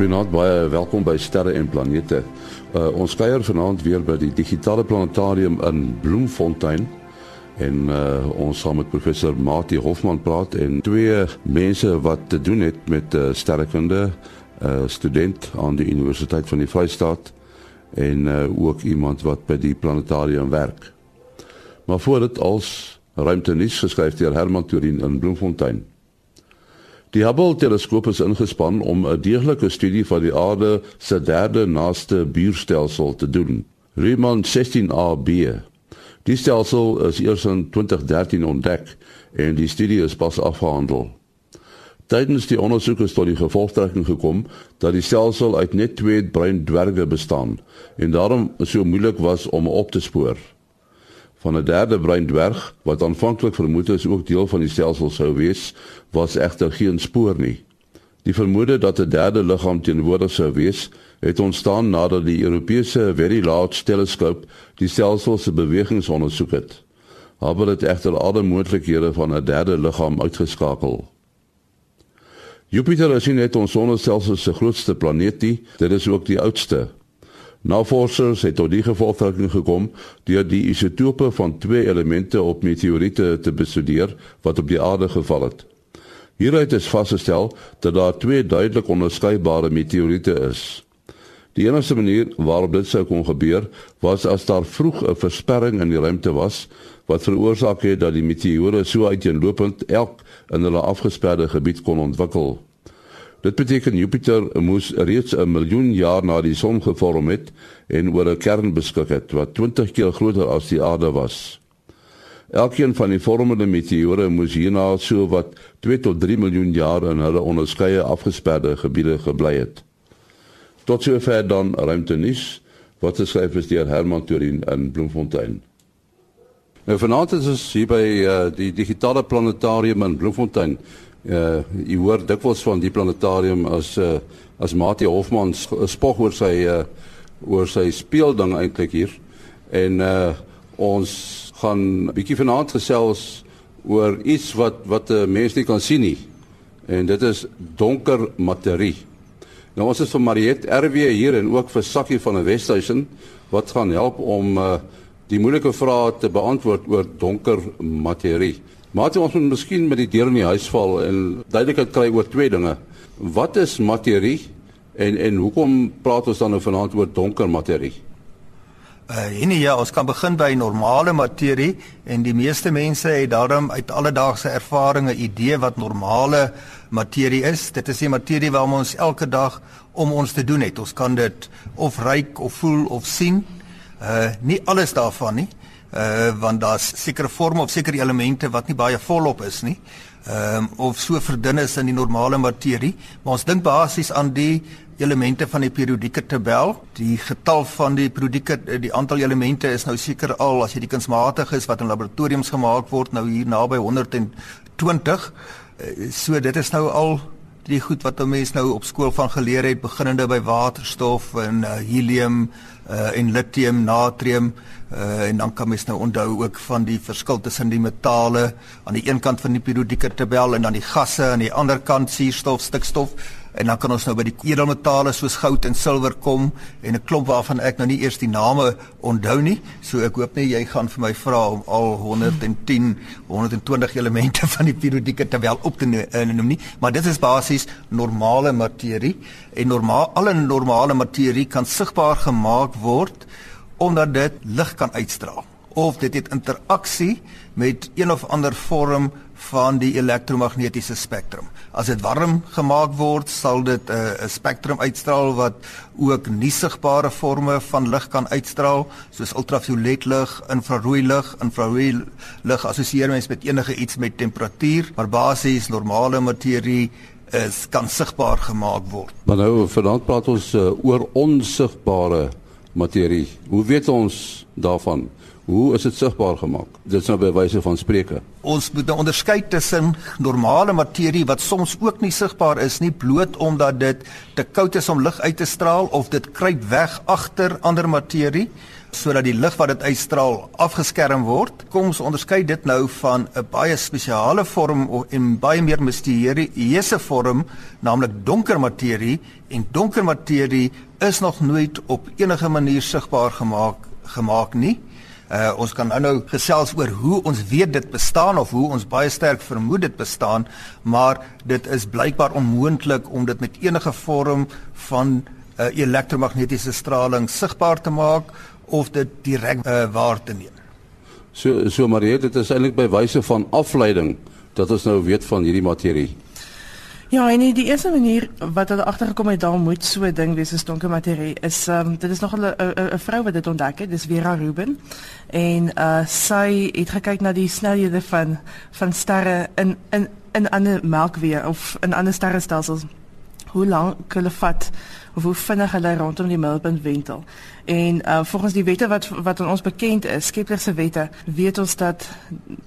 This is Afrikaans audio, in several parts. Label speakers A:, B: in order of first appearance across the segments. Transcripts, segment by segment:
A: Goeienaand, baie welkom by Sterre en Planete. Uh, ons kuier vanaand weer by die digitale planetarium in Bloemfontein en uh, ons gaan met professor Mati Hofman praat en twee mense wat te doen het met uh, sterrekunde, uh, student aan die Universiteit van die Vrystaat en uh, ook iemand wat by die planetarium werk. Maar voordat als ruimte nuus geskryf deur Herman Turin in Bloemfontein. Die Hubble teleskoop is ingespan om 'n deeglike studie van die aarde se derde naaste buurstelsel te doen. Riemann 16AB. Die stelsel is eers in 2013 ontdek en die studie is pas afgehandel. Tydens die ondersoeke is tot die gevolgtrekking gekom dat die stelsel uit net twee bruin dwerge bestaan en daarom so moeilik was om op te spoor van 'n derde bruin dwerg wat aanvanklik vermoed is ook deel van die stelsel sou wees, was egter geen spoor nie. Die vermoede dat 'n derde liggaam teenwoordig sou wees, het ontstaan nadat die Europese Very Large Telescope die stelsel se bewegings ondersoek het. Maar dit egter alle moontlikhede van 'n derde liggaam uitgeskakel. Jupiter is nie net ons sonnestelsel se grootste planeet nie, dit is ook die oudste. Navorsers het tot die gevolgtrekking gekom deur die isotope van twee elemente op meteoriete te bestudeer wat op die aarde geval het. Hieruit is vasgestel dat daar twee duidelik onderskeidbare meteoriete is. Die enigste manier waarop dit sou kon gebeur, was as daar vroeg 'n versperring in die ruimte was wat veroorsaak het dat die meteore so uiteenlopend elk in hulle afgesperde gebied kon ontwikkel. Dit beteken Jupiter moes reeds 'n miljoen jaar na die son gevorm het en oor 'n kern beskik het wat 20 keer groter as die aarde was. Elkeen van die vormende meteore moes hierna so wat 2 tot 3 miljoen jaar in hulle onderskeie afgesperde gebiede gebly het. Tot sover dan ruimte nuus wat geskryf is deur Herman Turin in Bloemfontein. Nou vanaand is ons hier by uh, die digitale planetarium in Bloemfontein uh jy hoor dikwels van die planetarium as uh as Mati Hofman spog oor sy uh oor sy speelding eintlik hier en uh ons gaan bietjie vanaand gesels oor iets wat wat 'n mens nie kan sien nie en dit is donker materie. Nou ons is vir Mariet RW hier en ook vir Sakkie van die Westhuizen wat gaan help om uh die moeilike vrae te beantwoord oor donker materie. Maar ons moet miskien met die deur in die huis val en duidelikheid kry oor twee dinge. Wat is materie en en hoekom praat ons dan nou vanaand oor donker materie?
B: Uh nee ja, ons kan begin by normale materie en die meeste mense het daarom uit alledaagse ervaring 'n idee wat normale materie is. Dit is die materie waarmee ons elke dag om ons te doen het. Ons kan dit of ruik of voel of sien. Uh nie alles daarvan nie uh want daar's sekere vorme of sekere elemente wat nie baie volop is nie. Ehm um, of so verdun is in die normale materie, maar ons dink basies aan die elemente van die periodieke tabel. Die getal van die periodieke die aantal elemente is nou seker al as jy die kunsmatig is wat in laboratoriums gemaak word nou hier naby 120. Uh, so dit is nou al die goed wat mense nou op skool van geleer het beginnende by waterstof en uh, helium uh, en lithium, natrium uh, en dan kan mens nou onthou ook van die verskil tussen die metale aan die een kant van die periodieke tabel en dan die gasse aan die ander kant suurstof, stikstof en dan kan ons nou by die edelmetale soos goud en silwer kom en 'n klomp waarvan ek nou nie eers die name onthou nie. So ek hoop net jy gaan vir my vra om al 110, 120 elemente van die periodieke tabel op te eh, noem nie, maar dit is basies normale materie en normaal alle normale materie kan sigbaar gemaak word omdat dit lig kan uitstraal of dit het interaksie met een of ander vorm van die elektromagnetiese spektrum. As dit warm gemaak word, sal dit 'n uh, spektrum uitstraal wat ook nie sigbare forme van lig kan uitstraal, soos ultraviolet lig, infrarooi lig, infrarooi lig assosieer mens met enige iets met temperatuur, maar basies normale materie is kan sigbaar gemaak word.
A: Maar nou vanaand praat ons uh, oor onsigbare materie. Hoe weet ons daarvan? Hoe is dit sigbaar gemaak? Dit is nou by wyse van spreuke.
B: Ons moet nou onderskei tussen normale materie wat soms ook nie sigbaar is nie bloot omdat dit te koud is om lig uit te straal of dit kruip weg agter ander materie. sodat die lig wat dit uitstraal afgeskerm word. Kom ons onderskei dit nou van 'n baie spesiale vorm en baie meer misterieuse vorm, naamlik donker materie en donker materie is nog nooit op enige manier sigbaar gemaak gemaak nie. Uh ons kan nou gesels oor hoe ons weet dit bestaan of hoe ons baie sterk vermoed dit bestaan, maar dit is blykbaar onmoontlik om dit met enige vorm van uh, elektromagnetiese straling sigbaar te maak of dit direk uh, waar te neem.
A: So so maar dit is eintlik by wyse van afleiding dat ons nou weet van hierdie materie.
C: Ja, en die eerste manier wat hulle agtergekom het daar moet so 'n ding wees as donker materie is ehm um, dit is nog 'n 'n vrou wat dit ontdek het, dis Vera Rubin. En uh sy het gekyk na die snelhede van van sterre in in in ander melkweg of in ander sterrestelsels. Hoe lank hulle vat of hoe vinnig hulle rondom die middelpunt wentel. En uh volgens die wette wat wat aan ons bekend is, Kepler se wette, weet ons dat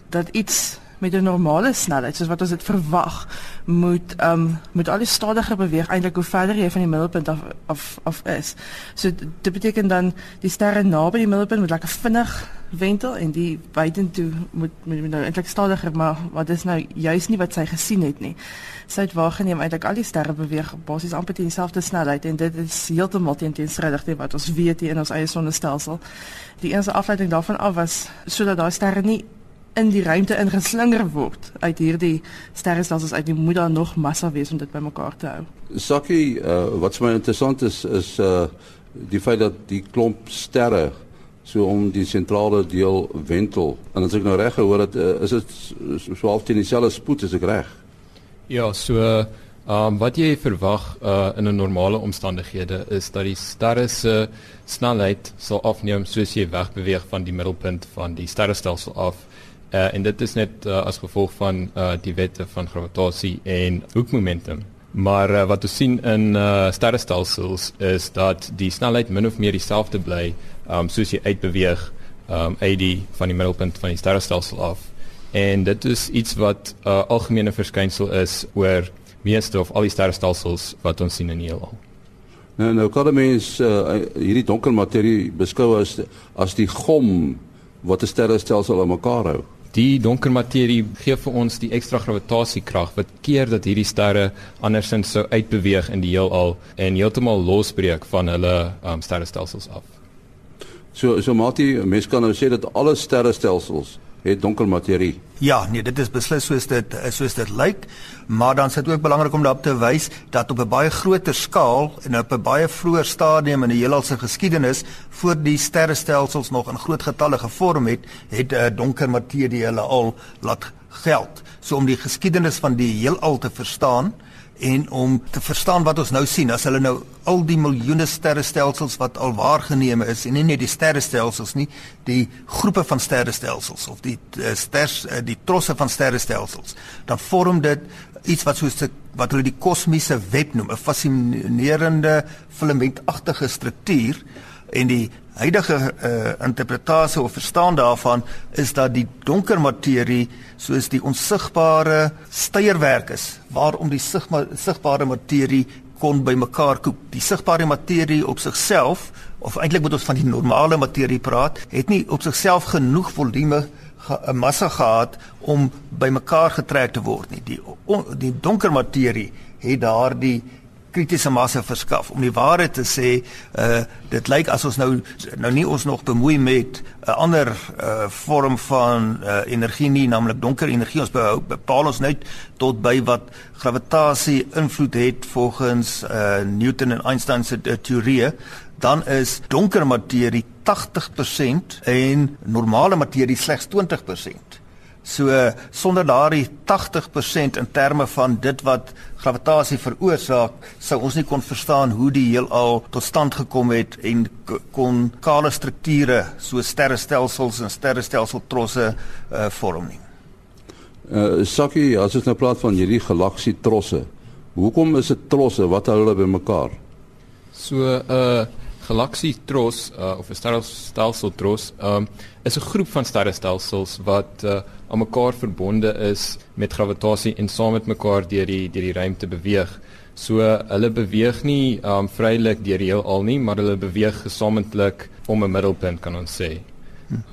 C: dat iets met 'n normale snelheid soos wat ons dit verwag moet ehm um, moet al die stadiger beweeg eintlik hoe verder jy van die middelpunt af af af is. So dit beteken dan die sterre naby die middelpunt moet lekker vinnig wentel en die buitentoe moet moet, moet nou eintlik stadiger maar wat is nou juist nie wat sy gesien het nie. Sy het waargeneem eintlik al die sterre beweeg basies amper teen dieselfde snelheid en dit is heeltemal teen teenstrydig teen wat ons weet hier in ons eie sonnestelsel. Die enigste afleiding daarvan af was sodat daai sterre nie in die ruimte ingeslinger word uit hierdie sterrestelsels uit die moet daar nog massa wees om dit bymekaar te hou.
A: Sakkie, uh, wat vir my interessant is is uh die feit dat die klomp sterre so om die sentrale deel wentel. En as ek nou reg gehoor het, uh, is dit so half teen dieselfde spoed as ek reg.
D: Ja, so ehm um, wat jy verwag uh in 'n normale omstandighede is dat die sterre se snelheid sal afneem soos jy wegbeweeg van die middelpunt van die sterrestelsel af. Uh, en dit is net uh, as gevolg van uh, die wette van gravitasie en hoekmomentum. Maar uh, wat ons sien in uh, sterrestelsels is dat die snelheid min of meer dieselfde bly um, soos jy uitbeweeg um, uit die van die middelpunt van die sterrestelsel af. En dit is iets wat 'n uh, algemene verskynsel is oor meeste of al die sterrestelsels wat ons sien in die heelal.
A: Nou nou kan mense uh, hierdie donker materie beskou as as die gom wat 'n sterrestelsel aan mekaar hou.
D: Die donker materie gee vir ons die ekstra gravitasiekrag wat keer dat hierdie sterre andersins sou uitbeweeg in die heelal en heeltemal losbreek van hulle um, sterrestelsels af.
A: So so Mati, mens kan nou sê dat alle sterrestelsels het donker materie.
B: Ja, nee, dit is beslis soos dit soos dit lyk, maar dan is dit ook belangrik om daarop te wys dat op 'n baie groter skaal en op 'n baie vroeër stadium in die heelal se geskiedenis voor die sterrestelsels nog in groot getalle gevorm het, het uh, donker materie hulle al laat geld. So om die geskiedenis van die heelal te verstaan, en om te verstaan wat ons nou sien as hulle nou al die miljoene sterrestelsels wat al waargeneem is en nie net die sterrestelsels nie die groepe van sterrestelsels of die uh, sters uh, die trosse van sterrestelsels dan vorm dit iets wat soos wat hulle die kosmiese web noem 'n fascinerende filamentagtige struktuur en die huidige uh, interpretasie of verstaan daarvan is dat die donker materie soos die onsigbare steierwerk is waarom die sigbare materie kon bymekaar koop. Die sigbare materie op sigself of eintlik moet ons van die normale materie praat, het nie op sigself genoeg volume 'n massa gehad om bymekaar getrek te word nie. Die on, die donker materie het daardie kritiese massa verskaf. Om die waarheid te sê, uh dit lyk as ons nou nou nie ons nog bemoei met 'n uh, ander uh vorm van uh energie nie, naamlik donker energie. Ons behou, bepaal ons net tot by wat gravitasie invloed het volgens uh Newton en Einstein se uh, teorieë, dan is donker materie 80% en normale materie slegs 20%. So sonder daardie 80% in terme van dit wat gravitasie veroorsaak, sou ons nie kon verstaan hoe die heelal tot stand gekom het en kon kale strukture so sterrestelsels en sterrestelseltrosse uh, vorm nie.
A: Uh Sakkie, as ons nou praat van hierdie galaksie trosse, hoekom is dit trosse wat hou hulle bymekaar?
D: So uh galaksietros uh, of 'n sterrestelsel-tros um, is 'n groep van sterrestelsels wat uh, aan mekaar verbonde is met gravitasie en saam met mekaar deur die deur die ruimte beweeg. So hulle beweeg nie um vrylik deur die heelal nie, maar hulle beweeg gesamentlik om 'n middelpunt kan ons sê.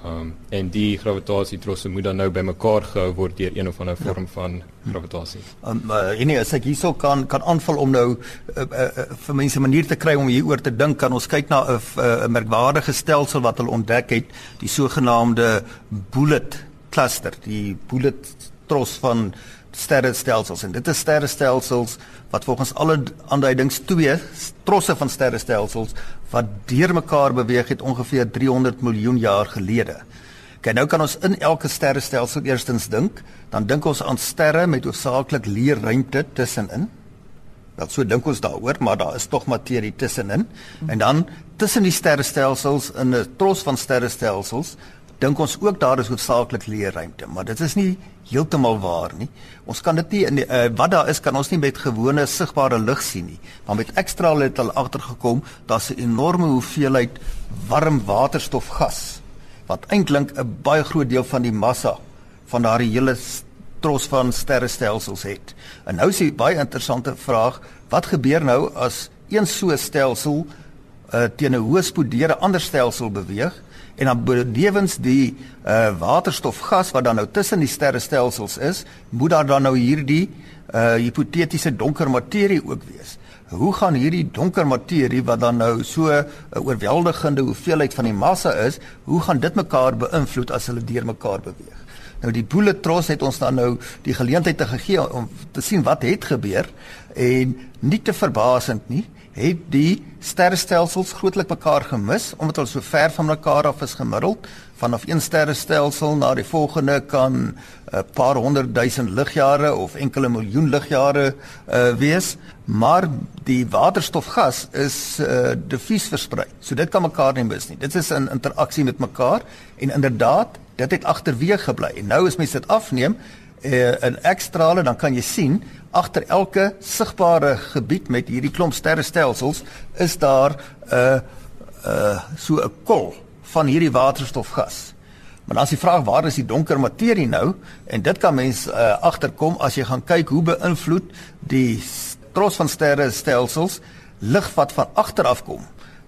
D: Um en die gravitasietrosse moet dan nou bymekaar gehou word deur een of ander vorm ja. van gravitasie.
B: Um uh, en as ek hierso kan kan aanval om nou uh, uh, uh, vir mense 'n manier te kry om hieroor te dink, kan ons kyk na 'n uh, 'n merkwaardige stelsel wat hulle ontdek het, die sogenaamde bullet cluster, die bullet tros van sterrestelsels en dit is sterrestelsels wat volgens alle aanduidings twee trosse van sterrestelsels wat deurmekaar beweeg het ongeveer 300 miljoen jaar gelede. Kyk nou kan ons in elke sterrestelsel eerstens dink, dan dink ons aan sterre met hoofsaaklik leë ruimte tussenin. Wel so dink ons daaroor, maar daar is tog materie tussenin. En dan tussen die sterrestelsels in 'n tros van sterrestelsels dink ons ook daar is hoofsaaklik leë ruimte, maar dit is nie heeltemal waar nie. Ons kan dit nie in die, uh, wat daar is kan ons nie met gewone sigbare lig sien nie. Maar met ekstra lig het hulle agtergekom daar's 'n enorme hoeveelheid warm waterstofgas wat eintlik 'n baie groot deel van die massa van daardie hele tros van sterrestelsels het. En nou is die baie interessante vraag, wat gebeur nou as een so stelsel uh, teen 'n hoë spoed deur 'n ander stelsel beweeg? En dan benewens die uh waterstofgas wat dan nou tussen die sterrestelsels is, moet daar dan nou hierdie uh hipotetiese donker materie ook wees. Hoe gaan hierdie donker materie wat dan nou so 'n uh, oorweldigende hoeveelheid van die massa is, hoe gaan dit mekaar beïnvloed as hulle deur mekaar beweeg? Nou die Bulletros het ons dan nou die geleentheid te gegee om te sien wat het gebeur en nie te verbasend nie het die sterrestelsels grootlik mekaar gemis omdat hulle so ver van mekaar af is gemiddeld. Vanaf een sterrestelsel na die volgende kan 'n uh, paar honderd duisend ligjare of enkele miljoen ligjare uh, wees. Maar die waterstofgas is uh, diffuus versprei so dit kan mekaar nie mis nie. Dit is 'n interaksie met mekaar en inderdaad dit het agterweë gebly. En nou as mens dit afneem uh, in ekstrale dan kan jy sien agter elke sigbare gebied met hierdie klomp sterrestelsels is daar 'n uh, uh so 'n kol van hierdie waterstofgas. Maar dan is die vraag waar is die donker materie nou? En dit kan mens uh, agterkom as jy gaan kyk hoe beïnvloed die tros van sterrestelsels lig wat van agter af kom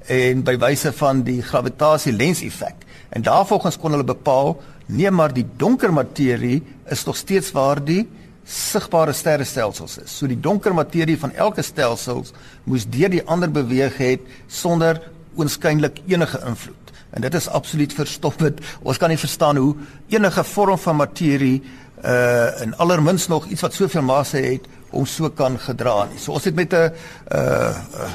B: en by wyse van die gravitasie lens effek. En daarvolgens kon hulle bepaal nee maar die donker materie is nog steeds waar die sigbare sterrestelsels is. So die donker materie van elke stelsel moes deur die ander beweeg het sonder oënskynlik enige invloed. En dit is absoluut verstoppend. Ons kan nie verstaan hoe enige vorm van materie uh in allermins nog iets wat soveel massa het om so kan gedra nie. So ons het met 'n uh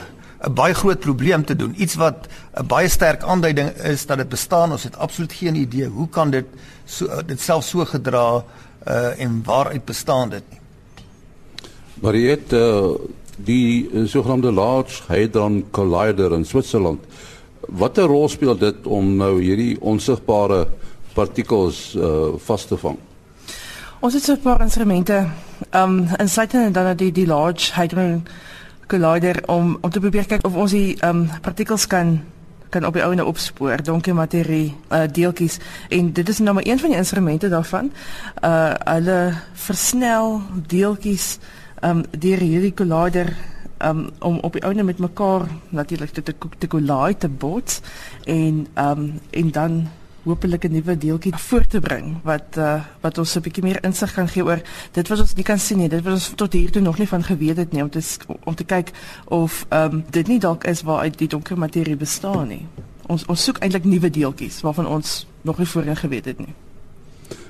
B: 'n baie groot probleem te doen. Iets wat 'n baie sterk aanduiding is dat dit bestaan. Ons het absoluut geen idee hoe kan dit so dit self so gedra uh en waaruit bestaan dit nie.
A: Mariet uh, die uh, sogenaamde Large Hadron Collider in Switserland. Watter rol speel dit om nou hierdie onsigbare partikels uh vas te vang?
C: Ons het so 'n paar instrumente um in Satan en dan die die Large Hadron Collider om om te probeer kyk of ons die um partikels kan kan op die ouene opspoor donker materie uh, deeltjies. En dit is nou maar een van die instrumente daarvan. Uh hulle versnel deeltjies um deur hierdie collider um om op die ouene met mekaar natuurlik te te, te collide te bots. En um en dan hopelik 'n nuwe deeltjie voor te bring wat uh, wat ons 'n bietjie meer insig kan gee oor dit wat ons nie kan sien nie. Dit wat ons tot hier toe nog nie van geweet het nie om te om te kyk of ehm um, dit nie dalk is waar uit die donker materie bestaan nie. Ons ons soek eintlik nuwe deeltjies waarvan ons nog nie voorheen geweet het nie.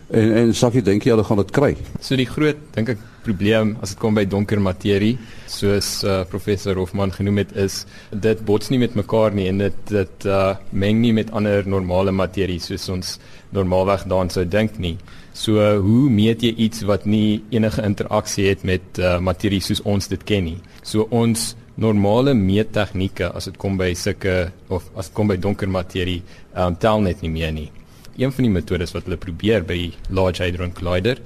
A: En en Sakie dink jy hulle gaan dit kry?
D: So die groot dink ek probleem as dit kom by donker materie, soos uh, professor Hofman genoem het, is dit bots nie met mekaar nie en dit dit uh, meng nie met ander normale materie soos ons normaalweg daaraan sou dink nie. So uh, hoe meet jy iets wat nie enige interaksie het met uh, materie soos ons dit ken nie? So ons normale meettegnieke as dit kom by sulke of as dit kom by donker materie, um, tel net nie meer nie een van die metodes wat hulle probeer by Large Hadron Collider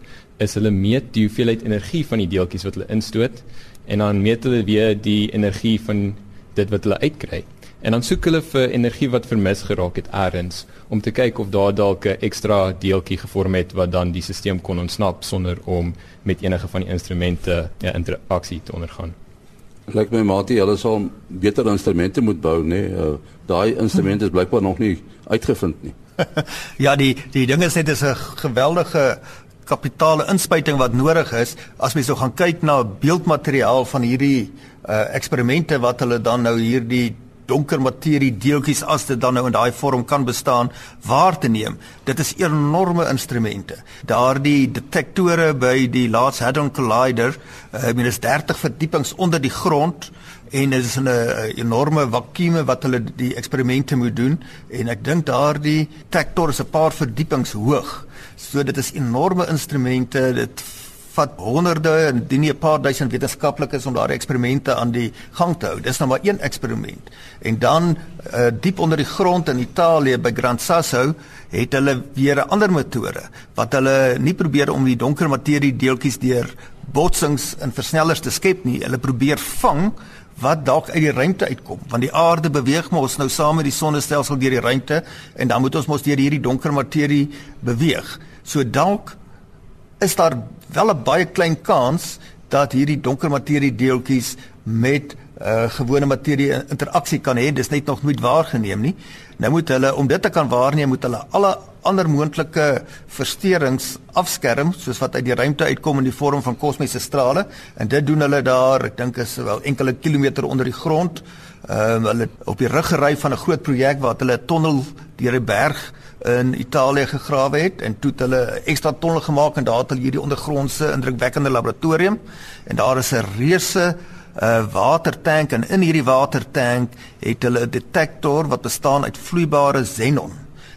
D: is hulle meet die hoeveelheid energie van die deeltjies wat hulle instoot en dan meet hulle weer die energie van dit wat hulle uitkry. En dan soek hulle vir energie wat vermis geraak het eers om te kyk of daar dalk 'n ekstra deeltjie gevorm het wat dan die stelsel kon ontsnap sonder om met enige van die instrumente 'n ja, interaksie te ondergaan.
A: Lyk my maatie, hulle sal beter instrumente moet bou, nê? Nee? Uh, Daai instrumente is blykbaar nog nie uitgevind nie.
B: Ja, die die ding is net is 'n geweldige kapitale inspuiting wat nodig is. As mens nou gaan kyk na beeldmateriaal van hierdie uh eksperimente wat hulle dan nou hierdie donker materie deeltjies as dit dan nou in daai vorm kan bestaan waar te neem. Dit is enorme instrumente. Daardie detektore by die Large Hadron Collider, uh, ek meen is 30 verdiepings onder die grond en dit is 'n enorme vakuume wat hulle die eksperimente moet doen en ek dink daardie detektor is 'n paar verdiepings hoog. So dit is enorme instrumente. Dit vat honderde en dien 'n paar duisend wetenskaplikes om daardie eksperimente aan die gang te hou. Dis nou maar een eksperiment. En dan uh, diep onder die grond in Italië by Gran Sasso het hulle weer 'n ander metode wat hulle nie probeer om die donker materie deeltjies deur botsings en versnellers te skep nie. Hulle probeer vang wat dalk uit die ruimte uitkom want die aarde beweeg mos nou saam met die sonnestelsel deur die ruimte en dan moet ons mos deur hierdie donker materie beweeg. So dalk is daar wel 'n baie klein kans dat hierdie donker materie deeltjies met uh, gewone materie interaksie kan hê. Dis net nog nooit waargeneem nie. Nou moet hulle om dit te kan waarneem, moet hulle alle ander moontlike versteurings afskerm soos wat uit die ruimte uitkom in die vorm van kosmiese strale en dit doen hulle daar, ek dink is wel enkele kilometer onder die grond. Ehm uh, hulle op die ruggery van 'n groot projek waar hulle 'n tonnel deur 'n berg in Italië gegrawe het en toe het hulle ekstra tonnel gemaak en daar het hulle hierdie ondergrondse indrukwekkende laboratorium en daar is 'n reuse 'n uh, watertank en in hierdie watertank het hulle 'n detektor wat bestaan uit vloeibare xenon.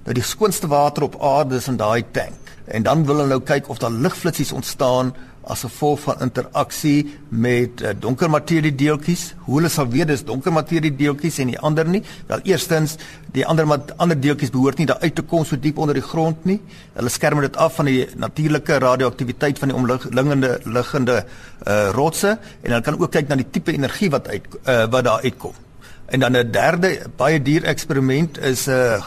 B: Nou die skoonste water op aarde is in daai tank. En dan wil hulle nou kyk of daar ligflitsies ontstaan as gevolg van interaksie met uh, donker materie deeltjies. Hoe hulle sal weet dis donker materie deeltjies en die ander nie? Wel eerstens, die ander ander deeltjies behoort nie daar uit te kom so diep onder die grond nie. Hulle skerm dit af van die natuurlike radioaktiwiteit van die omliggende liggende uh, rotse en hulle kan ook kyk na die tipe energie wat uit uh, wat daar uitkom. En dan 'n derde baie duur eksperiment is 'n uh,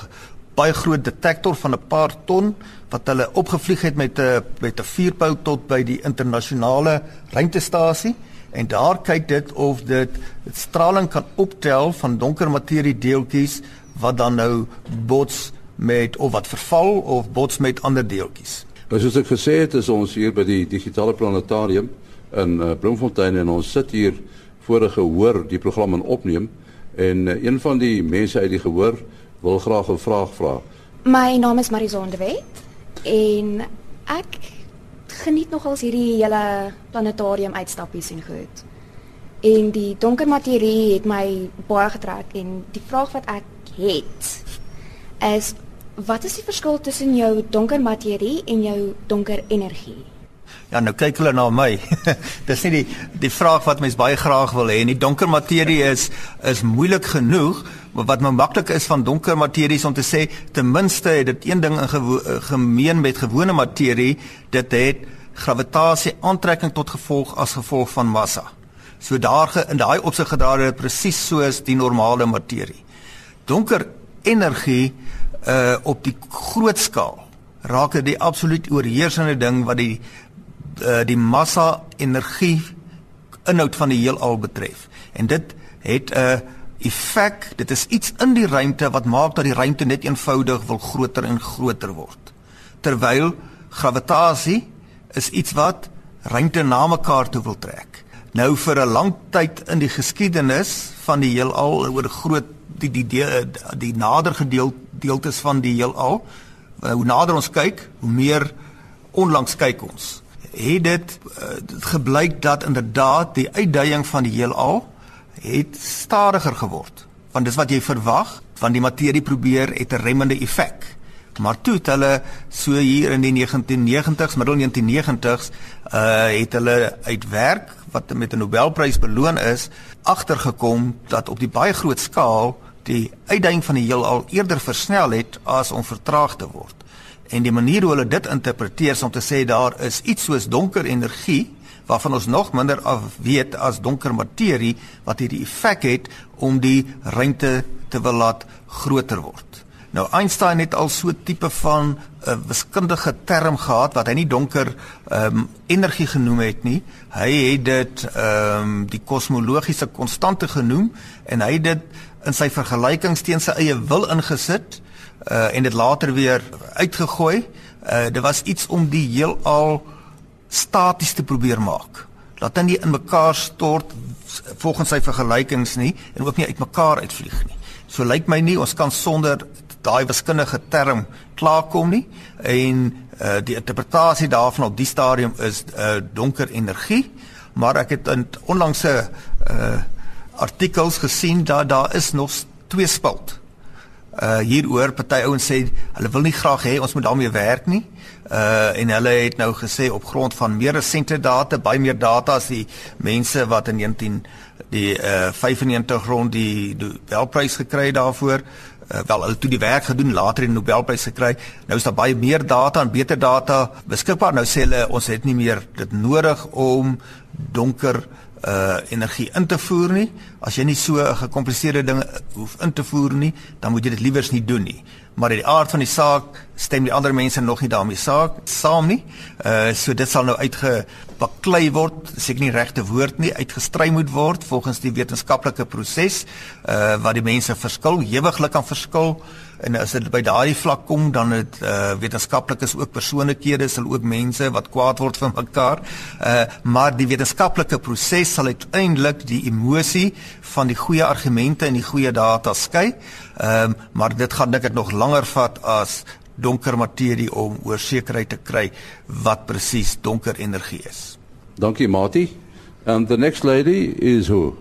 B: baie groot detektor van 'n paar ton wat hulle opgevlieg het met 'n met 'n vuurpyl tot by die internasionale ruimtestasie en daar kyk dit of dit straling kan optel van donker materie deeltjies wat dan nou bots met of wat verval of bots met ander deeltjies.
A: Nou soos ek gesê het, is ons hier by die digitale planetarium in uh, Bloemfontein en ons sit hier voor 'n gehoor die program in opneem en uh, een van die mense uit die gehoor wil graag 'n vraag vra.
E: My naam is Marison de Wet en ek geniet nogals hierdie hele planetarium uitstappies en goed. En die donker materie het my baie getrek en die vraag wat ek het is wat is die verskil tussen jou donker materie en jou donker energie?
B: Ja, nou kyk hulle na my. Dis nie die die vraag wat mens baie graag wil hê nie. Donker materie is is moeilik genoeg wat nou maklik is van donker materie om te sê ten minste het dit een ding in eh, gemeen met gewone materie dit het gravitasie aantrekking tot gevolg as gevolg van massa. So daar in daai opsig gedra dit presies soos die normale materie. Donker energie uh op die groot skaal raak dit die absoluut oorheersende ding wat die uh, die massa energie inhoud van die heelal betref. En dit het 'n uh, effek, dit is iets in die ruimte wat maak dat die ruimte net eenvoudig wil groter en groter word. Terwyl gravitasie is iets wat ruimte na mekaar toe wil trek. Nou vir 'n lang tyd in die geskiedenis van die heelal oor groot die die die, die nader gedeelte deeltes van die heelal, hoe nader ons kyk, hoe meer onlangs kyk ons. Het dit, dit gebleik dat inderdaad die uitdaging van die heelal het stadiger geword. Want dis wat jy verwag, want die materie probeer het 'n remmende effek. Maar toe het hulle so hier in die 1990s, middel 1990s, uh het hulle uit werk wat met 'n Nobelprys beloon is, agtergekom dat op die baie groot skaal die uitdaging van die heelal eerder versnel het as om vertraag te word. En die manier hoe hulle dit interpreteer is om te sê daar is iets soos donker energie waarvan ons nog minder af weet as donker materie wat hierdie effek het om die ruimte te wil laat groter word. Nou Einstein het al so 'n tipe van 'n uh, wiskundige term gehad wat hy nie donker um, energie genoem het nie. Hy het dit ehm um, die kosmologiese konstante genoem en hy het dit in sy vergelykings teen sy eie wil ingesit uh en dit later weer uitgegooi. Uh dit was iets om die heelal staties te probeer maak. Laat dit nie in mekaar stort volgens sy vergelykings nie en ook nie uitmekaar uitvlieg nie. So lyk my nie ons kan sonder daai wiskundige term klaarkom nie en uh, die interpretasie daarvan op die stadium is uh, donker energie maar ek het in onlangse uh, artikels gesien dat daar is nog twee spalt uh hieroor party ouens sê hulle wil nie graag hê ons moet daarmee werk nie. Uh en hulle het nou gesê op grond van meer resente data, baie meer data as die mense wat in 19 die uh 95 rond die Nobelprys gekry daarvoor. Uh, wel hulle toe die werk gedoen later die Nobelprys gekry. Nou is daar baie meer data en beter data beskikbaar. Nou sê hulle ons het nie meer dit nodig om donker uh energie in te voer nie. As jy nie so 'n gekompliseerde ding hoef in te voer nie, dan moet jy dit liewers nie doen nie. Maar in die aard van die saak stem die ander mense nog nie daarmee saak saam nie. Uh so dit sal nou uitgebaklei word, seker nie regte woord nie, uitgestry moet word volgens die wetenskaplike proses uh wat die mense verskil, hewiglik kan verskil. En as dit by daardie vlak kom, dan het uh wetenskaplikes ook persoonlikhede, sal ook mense wat kwaad word vir mekaar. Uh maar die wetenskaplike proses sal uiteindelik die emosie van die goeie argumente en die goeie data skei. Ehm uh, maar dit gaan dink ek nog langer vat as donker materie om oor sekerheid te kry wat presies donker energie is.
A: Dankie Mati. And the next lady is who?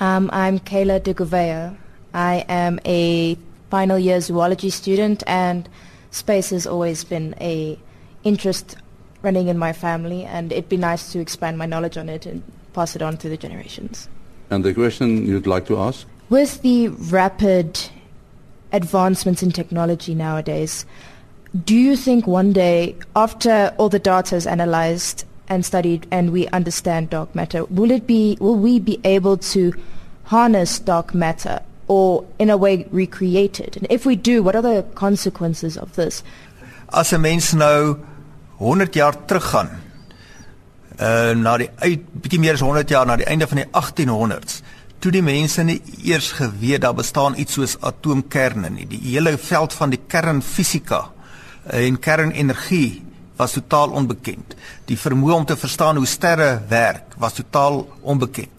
F: Um I'm Kayla de Gouveia. I am a final year zoology student and space has always been a interest running in my family and it'd be nice to expand my knowledge on it and pass it on to the generations.
A: And the question you'd like to ask?
F: With the rapid advancements in technology nowadays, do you think one day, after all the data is analyzed and studied and we understand dark matter, will it be will we be able to harness dark matter or in a way recreate it? And if we do, what are the consequences of this?
B: As 'n mens nou 100 jaar teruggaan, uh na die uit bietjie meer as 100 jaar na die einde van die 1800s, toe die mense nie eers geweet daar bestaan iets soos atoomkerne nie. Die hele veld van die kernfisika en kernenergie was totaal onbekend. Die vermoë om te verstaan hoe sterre werk was totaal onbekend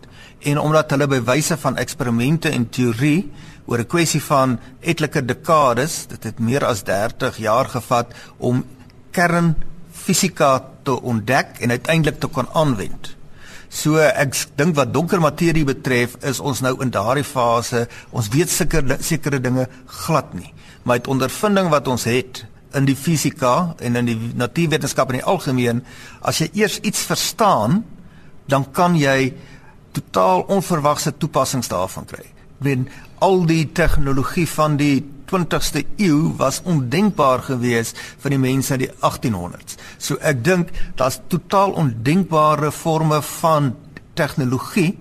B: en omdat hulle by wyse van eksperimente en teorie oor 'n kwessie van etlike dekades, dit het meer as 30 jaar gevat om kernfisika te ontdek en uiteindelik te kon aanwend. So ek dink wat donker materie betref, is ons nou in daardie fase. Ons weet seker sekere dinge glad nie, maar uit ondervinding wat ons het in die fisika en in die natuurwetenskap in die algemeen, as jy eers iets verstaan, dan kan jy totaal onverwagse toepassings daarvan kry. Wen al die tegnologie van die 20ste eeu was ondenkbaar geweest vir die mense in die 1800s. So ek dink daar's totaal ondenkbare forme van tegnologie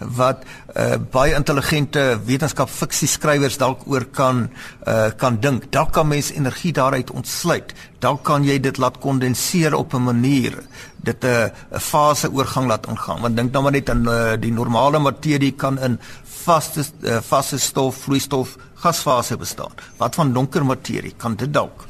B: wat uh, baie intelligente wetenskapfiksie skrywers dalk oor kan uh, kan dink. Dalk kan mens energie daaruit ontsluit. Dalk kan jy dit laat kondenseer op 'n manier dit 'n uh, fase oorgang laat ingaan. Want dink nou maar net aan uh, die normale materie kan in vaste uh, vaste stof, vloeistof, gasfase bestaan. Wat van donker materie kan dit dalk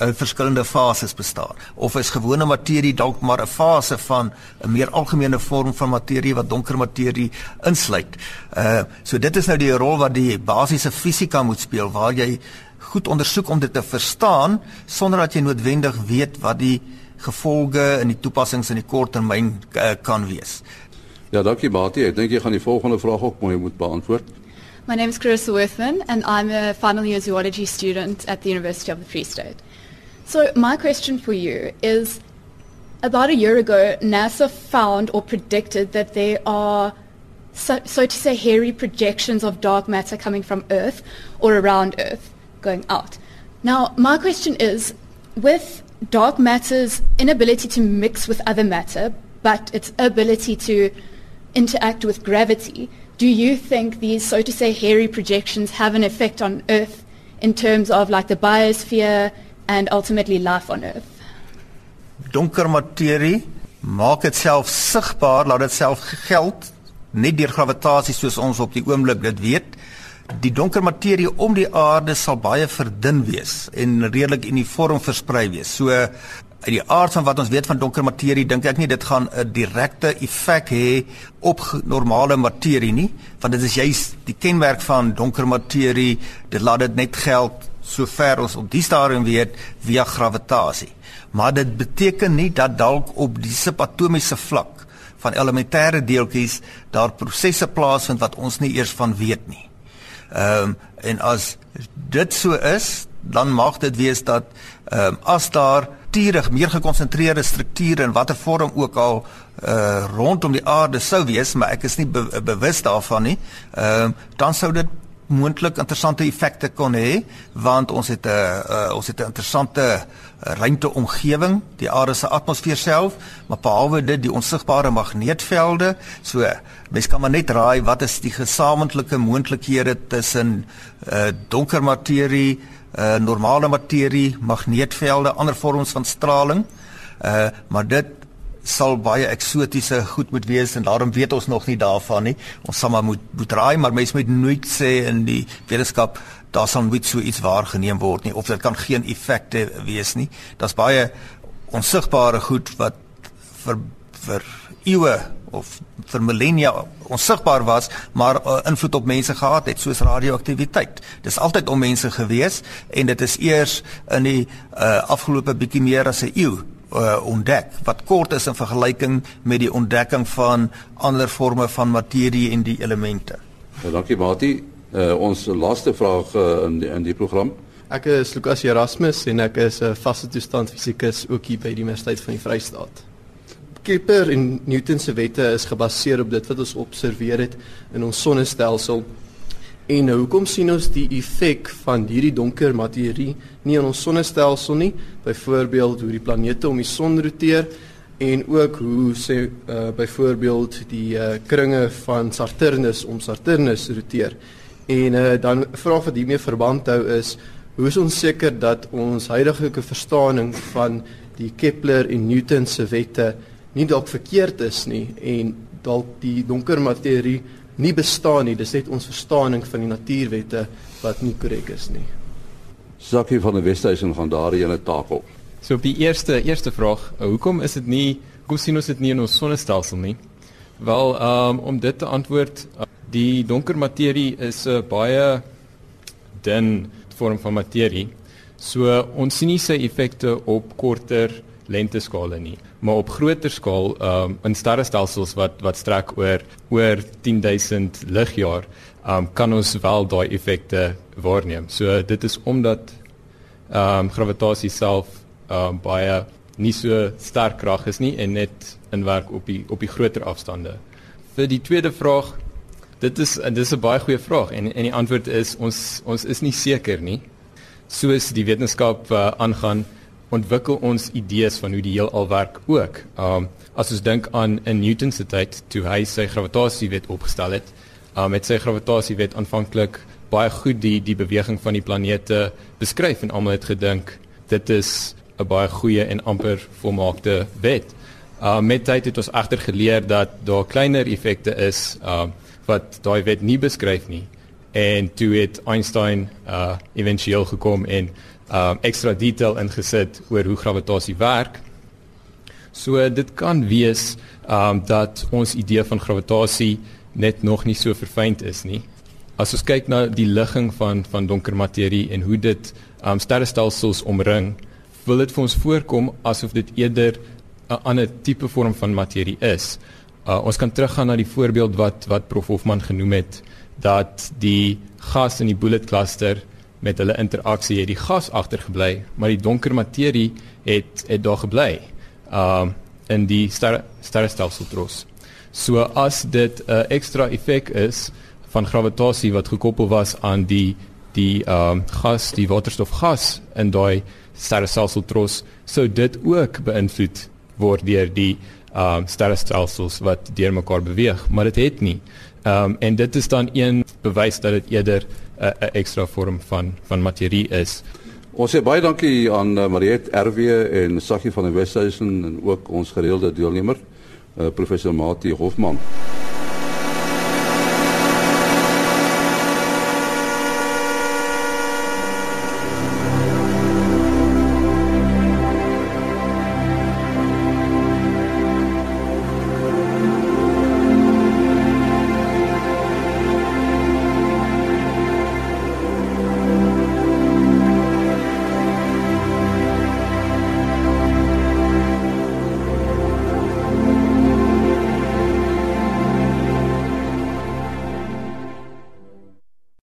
B: in verskillende fases bestaan of is gewone materie dalk maar 'n fase van 'n meer algemene vorm van materie wat donker materie insluit. Uh so dit is nou die rol wat die basiese fisika moet speel waar jy goed ondersoek om dit te verstaan sonder dat jy noodwendig weet wat die gevolge en die toepassings in die kort termyn uh, kan wees.
A: Ja, dankie Batie. Ek dink jy gaan die volgende vraag ook mooi moet beantwoord.
G: My name is Carissa Worthman and I'm a final year zoology student at the University of the Free State. So my question for you is about a year ago, NASA found or predicted that there are, so, so, to say, hairy projections of dark matter coming from Earth or around Earth going out. Now, my question is, with dark matter's inability to mix with other matter, but its ability to interact with gravity, do you think these, so to say, hairy projections have an effect on Earth in terms of like the biosphere and ultimately life on Earth?
B: Donker materie maak dit self sigbaar, laat dit self geld net deur gravitasie soos ons op die oomblik dit weet. Die donker materie om die aarde sal baie verdun wees en redelik uniform versprei wees. So uit die aard van wat ons weet van donker materie dink ek nie dit gaan 'n direkte effek hê op normale materie nie want dit is juis die kenmerk van donker materie dit laat dit net geld sover ons op die stadium weet via gravitasie maar dit beteken nie dat dalk op die subatomiese vlak van elementêre deeltjies daar prosesse plaasvind wat ons nie eers van weet nie ehm um, en as dit so is dan mag dit wees dat ehm um, as daar struktuurig meer gekonsentreerde strukture in watter vorm ook al uh rondom die aarde sou wees, maar ek is nie be bewus daarvan nie. Ehm uh, dan sou dit moontlik interessante effekte kon hê want ons het 'n uh, uh, ons het 'n interessante uh, ruimteomgewing, die aarde se atmosfeer self, maar behalwe dit die onsigbare magneetvelde. So mens kan maar net raai wat is die gesamentlike moontlikhede tussen uh, donker materie uh normale materie, magneetvelde, ander vorms van straling. Uh maar dit sal baie eksotiese goed moet wees en daarom weet ons nog nie daarvan nie. Ons sal maar moet moet raai, maar mense moet nooit sê in die wetenskap daar sal nooit so iets waargeneem word nie of dit kan geen effekte wees nie. Daar's baie onsigbare goed wat vir vir eeue of vir millennia onsigbaar was, maar uh, invloed op mense gehad het soos radioaktiwiteit. Dis altyd om mense gewees en dit is eers in die uh, afgelope bietjie meer as 'n eeu uh, ontdek wat kort is in vergelyking met die ontdekking van ander forme van materie en die elemente.
A: Ja, dankie Mati. Uh, ons laaste vraag uh, in die, in die program.
H: Ek is Lukas Erasmus en ek is 'n vaste toestand fisikus ook hier by die Universiteit van die Vrystaat. Kepler en Newton se wette is gebaseer op dit wat ons observeer het in ons sonnestelsel. En nou hoekom sien ons die effek van hierdie donker materie nie in ons sonnestelsel nie? Byvoorbeeld hoe die planete om die son roteer en ook hoe sê uh, byvoorbeeld die uh, kringe van Saturnus om Saturnus roteer. En uh, dan vra vir hiermee verband hou is hoe is ons seker dat ons huidige verstaaning van die Kepler en Newton se wette nie dalk verkeerd is nie en dalk die donker materie nie bestaan nie. Dis net ons verstaaning van die natuurwette wat nie korrek is nie.
A: Sakkie van die Wesduisen gaan daar in 'n takel.
D: So op die eerste eerste vraag, eh, hoekom is dit nie hoekom sien ons dit nie in ons sonnestelsel nie? Wel, um, om dit te antwoord, eh, die donker materie is 'n baie dun vorm van materie. So ons sien nie sy effekte op korter lengteskale nie, maar op groter skaal um in sterrestelsels wat wat strek oor oor 10000 ligjaar, um kan ons wel daai effekte waarneem. So dit is omdat um gravitasie self um baie nie so sterk krag is nie en net in werk op die op die groter afstande. Vir die tweede vraag, dit is dis 'n baie goeie vraag en en die antwoord is ons ons is nie seker nie. Soos die wetenskap uh, aangaan ontwikkel ons idees van hoe die heelal werk ook. Um as ons dink aan in Newton se tyd toe hy sy gravitasiewet opgestel het, um met sy gravitasiewet aanvanklik baie goed die die beweging van die planete beskryf en almal het gedink dit is 'n baie goeie en amper volmaakte wet. Um met tyd het ons egter geleer dat daar kleiner effekte is um wat daai wet nie beskryf nie. En toe het Einstein uh éventueel gekom en um ekstra detail ingesit oor hoe gravitasie werk. So dit kan wees um dat ons idee van gravitasie net nog nie so verfynd is nie. As ons kyk na die ligging van van donker materie en hoe dit um sterrestelsels omring, wil dit vir ons voorkom asof dit eerder 'n ander tipe vorm van materie is. Uh, ons kan teruggaan na die voorbeeld wat wat Prof Hofman genoem het dat die gas in die bullet cluster met hulle interaksie het die gas agtergebly, maar die donker materie het het daar gebly. Um in die ster sterrestelsel tros. So as dit 'n uh, ekstra effek is van gravitasie wat gekoppel was aan die die um gas, die waterstofgas in daai sterrestelsel tros, sou dit ook beïnvloed word deur die um sterrestelsels wat deur mekaar beweeg, maar dit het nie. Um en dit is dan een bewys dat dit eerder 'n ekstra vorm van van materie is.
A: Ons sê baie dankie aan uh, Mariet RW en Saggie van die Weshuisen en ook ons gereelde deelnemer, uh, professor Mati Hofman.